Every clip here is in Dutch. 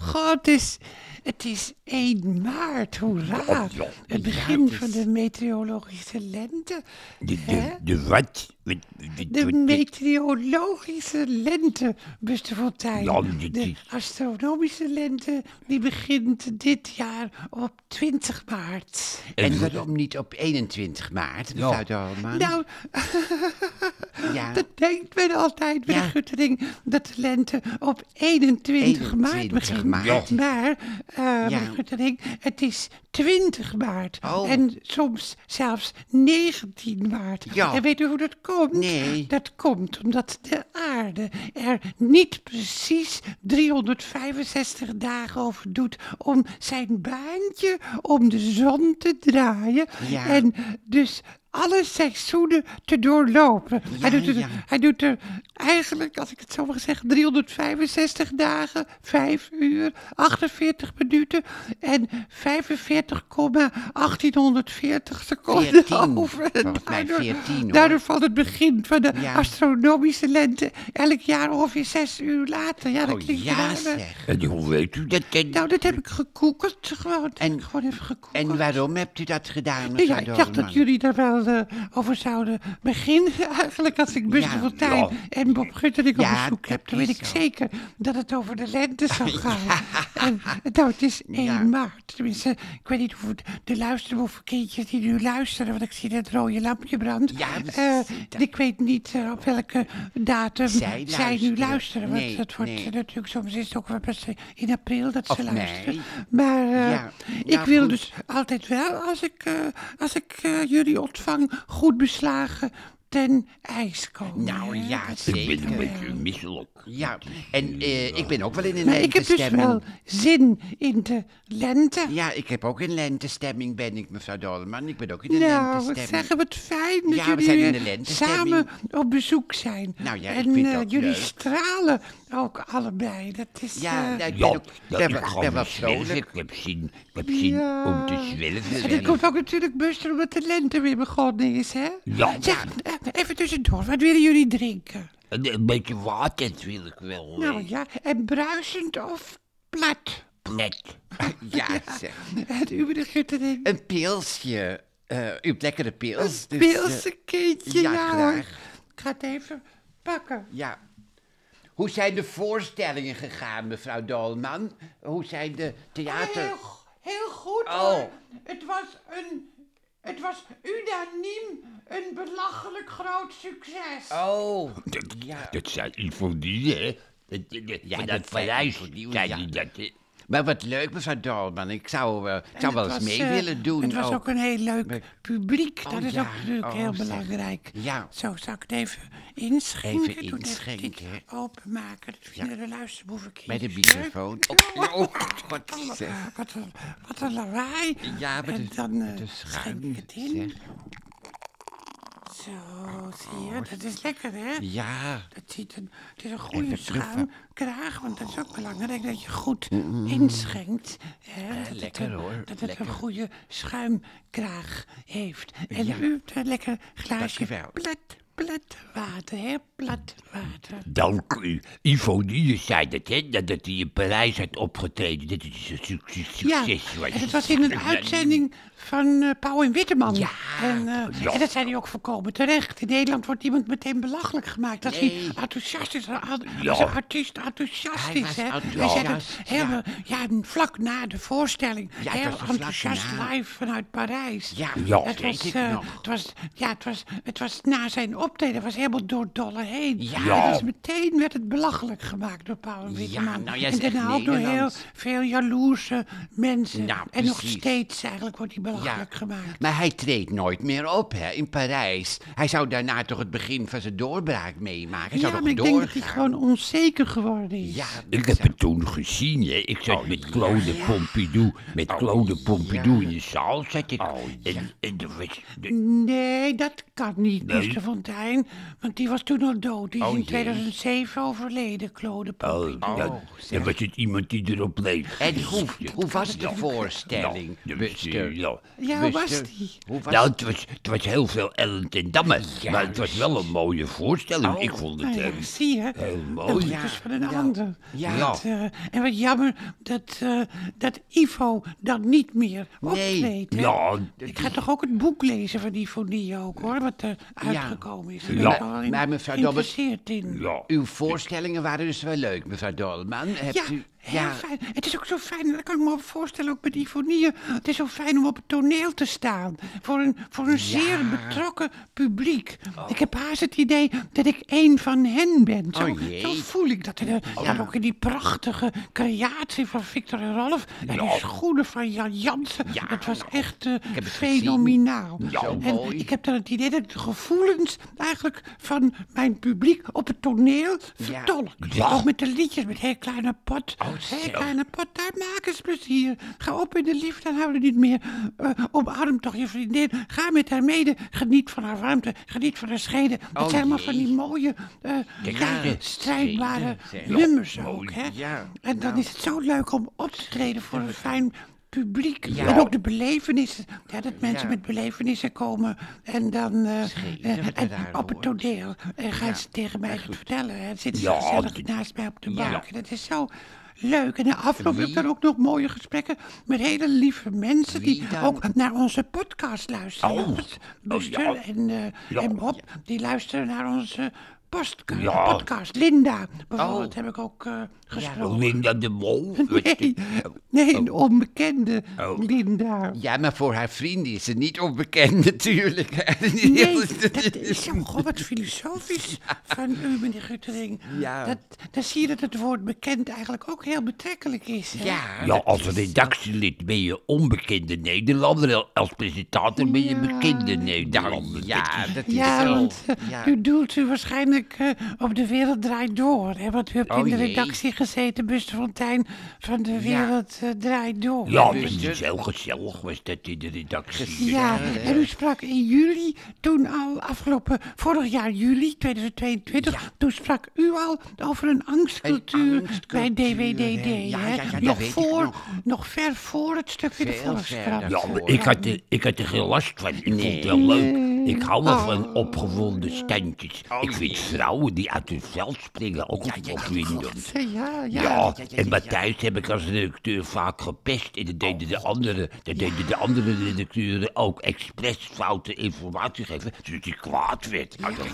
god, het is, het is 1 maart, hoera. Het begin het is- van de meteorologische lente. De, de wat? De meteorologische lente, Buster Fontijn. De is- astronomische lente, die begint dit jaar op 20 maart. En waarom niet op 21 maart, mevrouw? Nou, ja. dat denkt men altijd bij Ja. de Guttering, dat de lente op 21, maart 21 begint. maart. Maar, eh Ja. Guttering, het is 20 maart. Oh. En soms zelfs 19 maart. Ja. En weet u hoe dat komt? Nee. Dat komt omdat de aarde er niet precies 365 dagen over doet om zijn baantje om de zon te draaien. Ja. En dus alle seizoenen te doorlopen. hij, doet er, ja. hij doet er eigenlijk, als ik het zo mag zeggen, 365 dagen, 5 uur, 48 minuten en 45,1840 seconden 14, over. Mij 14, hoor. daardoor valt het begin van de Ja. astronomische lente elk jaar ongeveer 6 uur later. Ja, dat Oh klinkt ja, zeg. En hoe weet u dat? Nou, dat heb ik gekoekeld. Gewoon, En- ik gewoon even gekoekeld. En waarom hebt u dat gedaan, Ja, ik dacht dat jullie daar wel eh, over zouden beginnen. Eigenlijk als ik Buster Ja, ja. en Bob Guttering op bezoek heb, dan weet ik zo. zeker dat het over de lente zal gaan. En nou, het is 1 Ja. maart. Tenminste, ik weet niet hoe de luisterboevenkindjes die nu luisteren, want ik zie dat rode lampje brandt. Ja, Eh, ik weet niet eh, op welke datum Zij zij, nu luisteren. luisteren. Want Nee, dat wordt nee. eh, natuurlijk soms is het ook wel in april dat ze Of luisteren. Maar eh, ik wil goed. dus altijd wel, als ik, eh, als ik eh, jullie ontvang, goed beslagen ten ijs komen. Nou ja, Dat Ik ben zeker. een beetje misselijk. Ja, en eh, ik ben ook wel in een Maar ik heb dus lentestemming. wel zin in de lente. Ja, ik heb ook een lentestemming, ben ik, mevrouw Dolman. Ik ben ook in een Nou, wat lentestemming. zeggen wat fijn dat Ja, we jullie zijn in weer de lentestemming. samen op bezoek zijn. Nou ja, ik en vind eh, dat jullie leuk. stralen ook allebei. Dat is. Ja, eh, nou, ik Ja, ben ook dat ben ik ben wel zwerven. vrolijk. Ik heb zin, ik heb zin Ja. om te zwerven. En dat komt ook natuurlijk Buster omdat de lente weer begonnen is, hè? Ja. Zeg, eh, even tussendoor, wat willen jullie drinken? Een, een beetje water wil ik wel. Nou ja, en bruisend of plat? Net. Ja, zeg. Het uwige gittering. Een pilsje. Eh, u hebt lekkere pils. dus, eh, ja, ja, hoor. graag. Ik ga het even pakken. ja. Hoe zijn de voorstellingen gegaan, mevrouw Dolman? Hoe zijn de theater... Heel, heel goed Oh. hoor. Het was een... Het was unaniem een belachelijk groot succes. Oh, Dat, ja. dat zei Yvonne, hè? Dat, dat, Ja, dat zei ja. die dat. Maar wat leuk, mevrouw Dolman. Ik zou, eh, ik zou wel eens was, mee eh, willen doen. Het was ook een heel leuk publiek. Oh, dat is ja. ook natuurlijk Oh, heel zeg. belangrijk. Ja. Zo, zal ik het even inschenken? Even inschenken, hè. openmaken. Dat vinden de luisterboeven Bij de microfoon. Oh, oh, wat zeg. Wat een, wat een lawaai. Ja, maar en de- dan eh, de schenk schuim, ik het in. zeg. Zo, zie je, dat is lekker hè? Ja, Dat ziet een, het is een goede schuimkraag, want dat is ook belangrijk dat je goed inschenkt. Hè, dat lekker, een, hoor, Dat het lekker. een goede schuimkraag heeft. En Ja. u hebt een lekker glaasje Dankjewel. Plat water, hè? Plat water. Dank u. Yvonne zei dat, hè? Dat dat hij in Parijs had opgetreden. Dat is een succes, Ja, succes was. en het was in een uitzending van eh Pauw en Witteman. Ja, en, ja. en dat zei hij ook voorkomen terecht. In Nederland wordt iemand meteen belachelijk gemaakt. Als Nee. hij enthousiast is, als Ja. een artiest enthousiast Hij is. Hè. Enthousiast, het ja. ja. vlak na de voorstelling. Ja, heel enthousiast live vanuit Parijs. ja, Ja. dat Het weet was, ik nog. het, was, ja, het, was, het was na zijn optreden, het was helemaal door dolle heen. Ja. Was meteen werd het belachelijk gemaakt door Pauw en Witteman. nou ja, en is echt daarna ook door heel veel jaloerse mensen. Nou, en nog steeds eigenlijk wordt hij belachelijk Ja, gemaakt. maar hij treedt nooit meer op hè, in Parijs. Hij zou daarna toch het begin van zijn doorbraak meemaken. Hij zou Ja, toch maar ik denk dat hij gewoon onzeker geworden is. Ja, Ik dat heb zou- het toen gezien, hè. Ik zat met Claude Pompidou, met Claude Pompidou in de zaal zat ik. en, en er was... de- Nee, dat kan niet, Nee. Mr. Want die was toen al dood. Die is Oh, in jee. 2007 overleden, Claude Poppy. Oh, dan, dan was het iemand die erop leek. En hoe, hoe was de voorstelling, Ja, Buster? ja. Ja, hoe was Buster, die? Hoe was Nou, het was, het was heel veel Ellen ten Damme. Maar het was wel een mooie voorstelling. Ik vond het Nou ja, heel, zie je. heel Dat mooi. is ja, dus van een ja. ander. Ja. Dat, eh, en wat jammer dat, eh, dat Ivo dan niet meer Nee. optreedt. hè? Ja, Ik ga toch ook het boek lezen van Ivo Die ook, hoor. Wat er uitgekomen Ja. Maar mevrouw in. ja. Uw voorstellingen waren dus wel leuk, mevrouw Dolman. Hebt u... heel fijn. Het is ook zo fijn, dat kan ik me voorstellen, ook met Ivonie. Het is zo fijn om op het toneel te staan. Voor een, voor een zeer betrokken publiek. Ik heb haast het idee dat ik één van hen ben. Zo, Oh, zo voel ik dat. En, eh, dan ook in die prachtige creatie van Victor en Rolf. En die schoenen van Jan Jansen. Ja, dat was echt eh, fenomenaal. En mooi. ik heb dan het idee dat de gevoelens eigenlijk van mijn publiek op het toneel vertolkt. Ja. Ook met de liedjes, met heel kleine pot. Oh, heel zo. kleine pot, daar maken ze plezier. Ga op in de liefde, dan houden we niet meer. Uh, omarm toch je vriendin. Ga met haar mede. Geniet van haar warmte. Geniet van haar scheden. Dat Oh, zijn allemaal van die mooie, ja, ja, strijdbare nummers ook. Hè? Ja, En dan nou. is het zo leuk om op te treden voor een fijn publiek. Ja. En ook de belevenissen. Ja, dat mensen Ja. met belevenissen komen en dan wat en op het toneel en gaan ze tegen mij het vertellen. En zitten ze Ja, gezellig naast mij op de bank. En dat is zo leuk. En de afloop heb ik dan ook nog mooie gesprekken met hele lieve mensen die ook naar onze podcast luisteren. Oh. Jongens, Buster en, eh, Ja. en Bob, die luisteren naar onze Ja. podcast. Linda, bijvoorbeeld, Oh. heb ik ook eh, gesproken. Linda de Mol. Nee, nee, een onbekende Oh. Linda. Ja, maar voor haar vrienden is ze niet onbekend natuurlijk. Nee, dat is zo god, wat filosofisch van u, meneer Guttering. Ja. Dat, dan zie je dat het woord bekend eigenlijk ook heel betrekkelijk is. Hè? Ja, Ja, als redactielid ben je onbekende Nederlander. Als presentator ben je Ja. bekende Nederlander. Ja, Dat is- Ja, zo. want eh, Ja. u doelt u waarschijnlijk eh, op de wereld draait door. Hè? Want u hebt Oh, in de redactie gezeten, Buster Fontijn, van de wereld eh, draait door. Ja, dat is heel gezellig was dat in de redactie. Ja, Ja, en u sprak in juli, toen al afgelopen, vorig jaar juli 2022, toen sprak u al over een angstcultuur, Een angstcultuur, bij hè. DWDD. Ja, ja, hè? ja, dat nog, weet ik voor, nog. nog ver voor het stukje de Veel Volkskrant. verder. Ja, maar ik had, er, ik had er geen last van. Ik vond het wel leuk. Ik hou wel van opgewonden standjes. ik vind vrouwen die uit hun veld springen ook opwindend. Ja, ja. Ja, en Matthijs heb ik als redacteur vaak gepest. En dat deden de andere, dat deden de andere redacteuren ook expres foute informatie geven, zodat hij kwaad werd. Ja, dat was,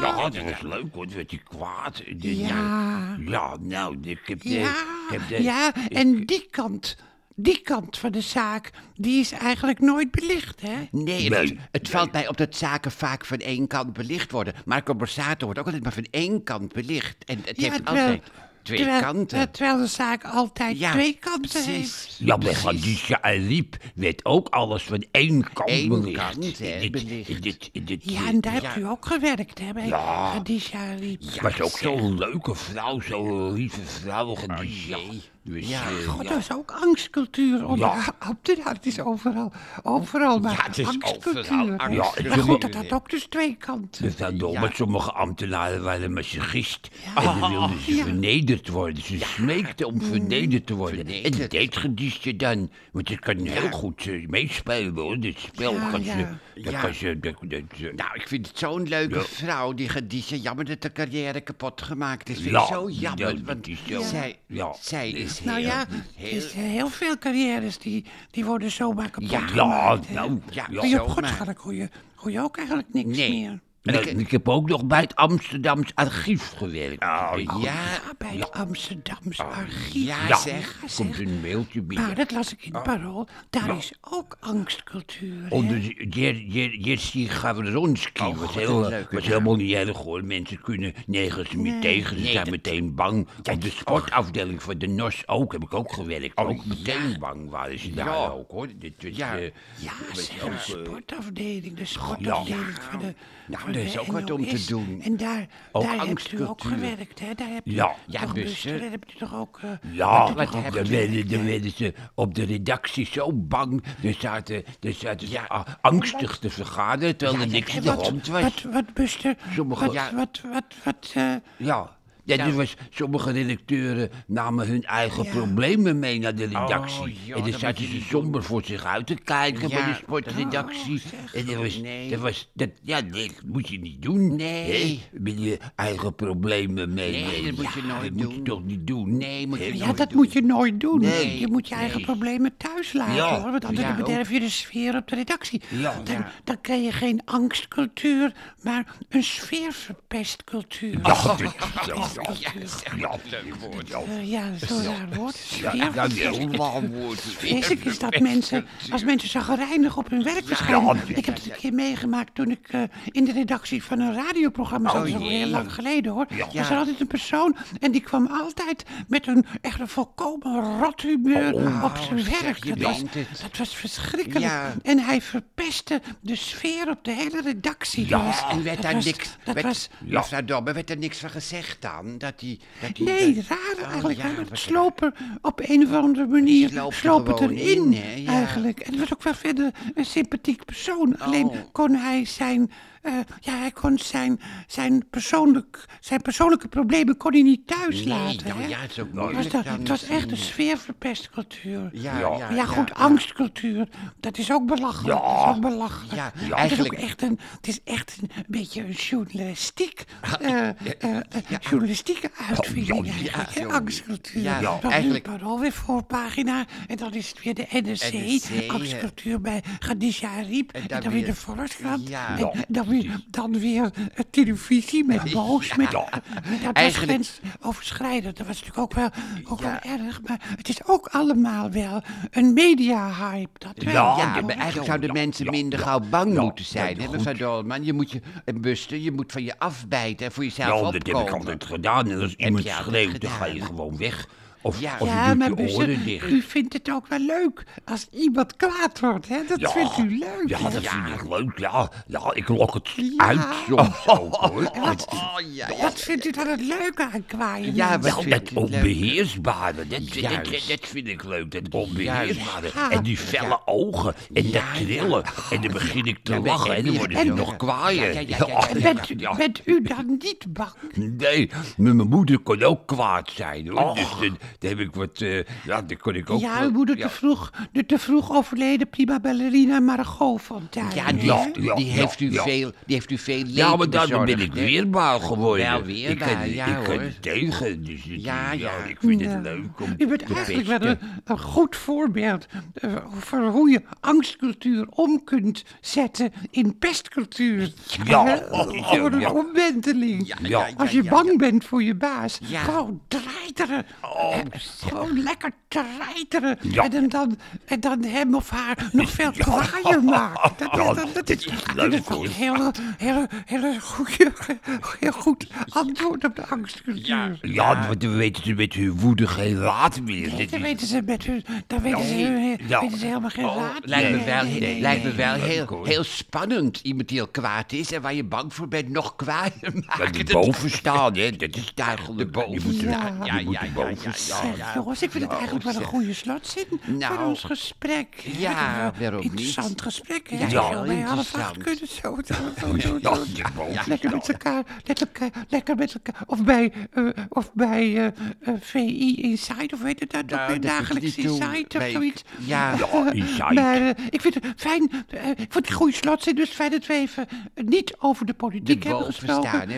ja, dat was leuk hoor, dan werd hij kwaad. En dan, Ja. ja, nou, ik heb de... Ja, ik heb de ja, en die kant, die kant van de zaak, die is eigenlijk nooit belicht, hè? Nee, Nee, het, het valt mij op dat zaken vaak van één kant belicht worden. Marco Borsato wordt ook altijd maar van één kant belicht. En het Ja, heeft terwijl- altijd twee terwijl, kanten. eh, Terwijl de zaak altijd Ja, twee kanten heeft. Ja, bij Khadija Ariep werd ook alles van één kant Eén belicht. kant, hè, In dit- belicht. dit- Ja, en daar Ja. hebt u ook gewerkt, hè, bij Ja. Khadija. Het was ook zo'n leuke vrouw, zo'n lieve vrouw, Khadija. Dus, Ja. eh, God, dat is ook angstcultuur. Onder Ja. ambtenaar. Het is overal, overal maar Ja, het is angstcultuur. overal angstcultuur. Maar goed, dat had ook dus twee kanten. Dus dan door, Ja. met sommige ambtenaren waren massagist. En dan wilden ze Ja. vernederd worden. Ze smeekten om vernederd te worden. En Vernederd. dat deed Khadija dan. Want ze kan heel goed eh, meespelen hoor, dit spel. Ja, kan ja. ze, Ja. kan ze, dat, dat, Nou, ik vind het zo'n leuke Ja. vrouw, die Khadija. Jammer dat de carrière kapot gemaakt is. Vind Ja, ik zo jammer, ja, dat want is zo. zij, Ja. zij is heel... Nou ja, heel, is heel veel carrières die, die worden zomaar kapot Ja, ja, gemaakt. nou, ja. Kun je op zomaar. Godschalk hoor je, hoor je ook eigenlijk niks Nee. meer. En ik, ik heb ook nog bij het Amsterdams archief gewerkt. Oh, ja, Ja, bij het Amsterdamse archief. ja, Ja, zeg. Komt een mailtje binnen. Nou, dat las ik in het parool. Daar is ook angstcultuur. Onder Jerzy Gavronski Oh, was, heel, was naam. helemaal niet erg hoor. Mensen kunnen nergens meer tegen. Ze Nee, zijn dat- meteen bang. Op de sportafdeling van de NOS ook heb ik ook gewerkt. Oh, ook meteen bang waren ze daar ook hoor. Dit Ja. eh, Ja, de eh, sportafdeling, de sportafdeling van de, dat is ook wat om te doen. En daar, Ook daar hebt u ook gewerkt, hè? Daar hebt u Ja. Ja. Buster, daar hebt u toch ook... eh, Ja, wat dan werden, ze op de redactie zo bang. Dan zaten, dan zaten ze ah, angstig te vergaderen, terwijl er niks aan de wat, hand was. wat, wat, Buster, Sommige- wat, ja. wat, wat, wat, eh, Ja. Ja, Nou. er was, sommige redacteuren namen hun eigen Ja. problemen mee naar de redactie. Oh, en ja, dan zaten ze somber voor zich uit te kijken bij Ja. de sportredactie. Oh, en dat was, Nee. dat was, dat, ja, nee, dat moet je niet doen. Nee. Hè? Met je eigen problemen mee. Nee, dat moet je nooit dat moet je toch niet doen. Nee, moet je ja, dat moet je nooit doen. Nee, je moet je eigen problemen thuis laten, Ja, hoor. Want anders ja, bederf je de sfeer op de redactie. Ja, dan, ja. dan krijg je geen angstcultuur, maar een sfeerverpestcultuur. Ja, zo. Ja, Ja, leuk woord. ja. Ja, dat is zo'n raar woord. Ja, woord. Vreselijk is dat mensen, als mensen zagrijnig op hun werk verschijnen. ja, ik heb het een keer meegemaakt toen ik eh, in de redactie van een radioprogramma zat. Oh, dat is al heel lang geleden hoor. Er Ja. was altijd een persoon en die kwam altijd met een echt een volkomen rot humeur op zijn werk. Dat was, dat verschrikkelijk. Ja. En hij verpestte de sfeer op de hele redactie. Ja, was- En werd daar niks... Dat werd, was, Mevrouw Dobbe, werd er niks van gezegd dan? Dat die... Dat die Nee, dat- raar Oh, eigenlijk. ja, het sloop er op een of andere manier Sloop er sloop het erin, in, hè, ja. eigenlijk. En het was ook wel verder een sympathiek persoon. Alleen Oh. kon hij zijn, eh, ja, hij kon zijn, zijn, persoonlijk, zijn persoonlijke problemen kon hij niet thuis Nee, laten. nou hè. ja, het is ook moeilijk dan het was echt een sfeerverpestcultuur. Ja, Ja. ja, Ja, goed, ja. angstcultuur, dat is ook belachelijk. Ja. Dat is ook belachelijk. Ja, Het is ook eigenlijk- echt een, het is echt een beetje een journalistiek, eh, eh, eh, journalistieke uitvinding ja, eigenlijk, hè, zo. angstcultuur. Ja, dan eigenlijk- nu parool weer voorpagina en dan is het weer de NRC, NRC, angstcultuur bij Khadija Ariep en dan, dan weer de Volkskrant Ja. en Ja, dan weer, dan weer eh, televisie met Boos. Met, dat was Eigenlijk- grensoverschrijdend. Dat was natuurlijk ook wel, ook wel erg, maar het is ook allemaal wel een media-hype. Dat wel. Ja, Ja, maar eigenlijk zouden ja, mensen ja, minder ja, gauw bang ja, moeten zijn, ja, hè, mevrouw Dolman? Je moet je, en Buster, je moet van je afbijten en voor jezelf Ja, dat heb ik altijd gedaan. En als iemand schreeuwt, dan ga je gewoon weg. Of, Ja. of Ja, maar dicht. u vindt het ook wel leuk als iemand kwaad wordt, hè? Dat Ja. vindt u leuk. Ja, dat vind ik leuk. Ja, ja ik lok het Ja. uit soms ook, hoor. Wat, Oh, ja, ja. wat vindt u dan het leuke aan kwaaien? Ja, wat vind dat onbeheersbare, dat, dat, dat, Juist. dat vind ik leuk, dat onbeheersbare. Ja. En die felle ogen, en dat Ja, trillen. En dan begin ik te Ja, lachen, en en dan word ik nog kwaaier. Ja. Bent, u, bent u dan niet bang? Nee, maar mijn moeder kon ook kwaad zijn, hoor. Dus dan heb ik wat, eh, ja, dan kon ik ook... Ja, uw moeder ja. te vroeg, de te vroeg overleden prima ballerina Margot Fontein. Ja, die, Ja, heeft, ja, die, ja, heeft u ja. veel, die heeft u veel Ja, maar daarom ben ik weerbaar geworden. Wel ik weerbaar, kan, ja, ik kan hoor. er tegen, dus het- Ja, ja, ja. ik vind Ja. het leuk om U bent te eigenlijk wel een, een goed voorbeeld eh, voor hoe je angstcultuur om kunt zetten in pestcultuur. Ja. Voor een Ja. omwenteling. Ja, Ja. ja, Als je ja, bang ja. bent voor je baas, Ja. gewoon. Oh, Eh, gewoon lekker treiteren. Ja. En, dan, dan, en dan hem of haar nog veel kwaaier maken. Dat, Ja, dat, dat, dat is, dat leuk, is een hele, hele, hele goede, heel goed antwoord op de angstcultuur. Ja, want dan weten ze met hun woede geen raad meer. Nee, dan weten ze, met hun, dan weten ze, ja. weten ze helemaal geen Oh, raad. Lijkt me meer. wel, Nee, nee, lijkt me wel heel, heel spannend. Iemand die al kwaad is en waar je bang voor bent, nog kwaaier maken. die Dat- boven staan, hè, dat is duidelijk. boven Die moeten, Ja. die Ja, ja, ja, Zeg, jongens, ik vind het eigenlijk wel een goede slotzin voor Nou. ons gesprek. Ja, waarom een Interessant niet? gesprek, hè? Ja, Ja, heel bij half acht kunnen zo, Lekker met elkaar, lekker, lekker met elkaar. Of bij, eh, of bij eh, eh, VI Insight, of weet het dat? Nou, moet dagelijks je niet. Insight of Bij- zoiets. Ja. Ja, Insight. Maar ik vind het fijn, ik vond het een goede slotzin, dus fijn dat we even niet over de politiek De hebben gesproken.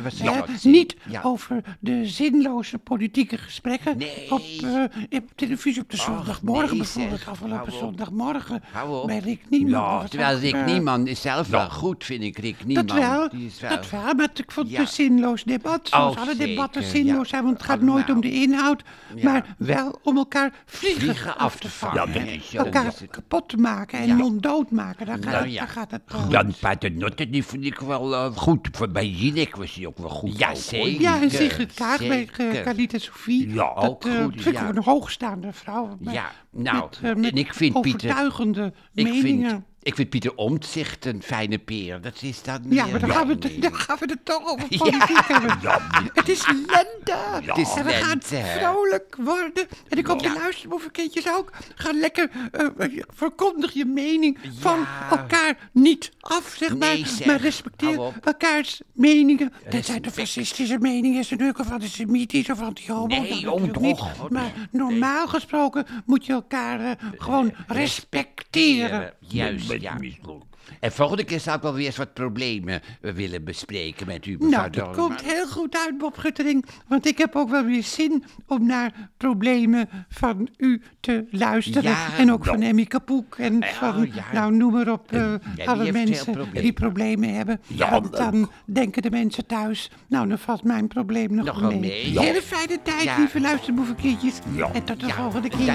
niet Ja. over de zinloze politieke gesprekken Nee. Op, eh, op televisie op de zondagmorgen nee, bijvoorbeeld. zeg. Afgelopen zondagmorgen bij Rick Nieman. Ja, Terwijl Rick eh, Nieman is zelf ja. wel goed, vind ik. Rick Nieman. dat wel, Die is wel... dat wel, maar ik vond het Ja. een zinloos debat. Zoals Oh, alle zeker, debatten ja. zinloos zijn, want het gaat nooit om de inhoud, Ja. maar wel om elkaar vliegen, Vliegen af te vangen. Elkaar kapot te maken en Ja. monddood maken. Daar gaat, Nou daar gaat het om. Jan Paternotte, die vind ik wel eh, goed. Voor- Bij Jinek was hij ook wel goed. Ja, zeker. Ja, en Sigrid Kaag bij Carlita Sofie. Ja, ook eh, goed, ik ja. een hoogstaande vrouw. met- Ja, nou, met, eh, en ik vind Pieter- overtuigende Ik meningen. vind, Ik vind Pieter Omtzigt een fijne peer. Dat is dan Ja, meer- maar dan gaan, we het, dan gaan we het toch over politiek hebben. Het is lente. Het is en we gaan vrolijk worden. En ik hoop de luisterboevenkindjes ook. Ga lekker, eh, eh, verkondig je mening van Ja. elkaar niet af, zeg maar. Nee, zeg. Maar respecteer elkaars meningen. Dat zijn de fascistische meningen, is natuurlijk of antisemitisch of anti-homo. Nee, niet. toch. Maar normaal gesproken moet je elkaar eh, gewoon respecteren. Juist, ja. mislukt. En volgende keer zou ik wel weer eens wat problemen eh, willen bespreken met u, mevrouw Nou, dat komt heel goed uit, Bob Guttering. Want ik heb ook wel weer zin om naar problemen van u te luisteren. Ja, en ook nou. van Emmy Kapoek. En van, ja. nou, noem maar op, eh, die alle mensen problemen. die problemen hebben. Ja, Want dan denken de mensen thuis, nou, dan valt mijn probleem nog, Nog mee. mee. Ja. Hele fijne tijd, lieve luisterboevenkindjes. En tot de volgende keer.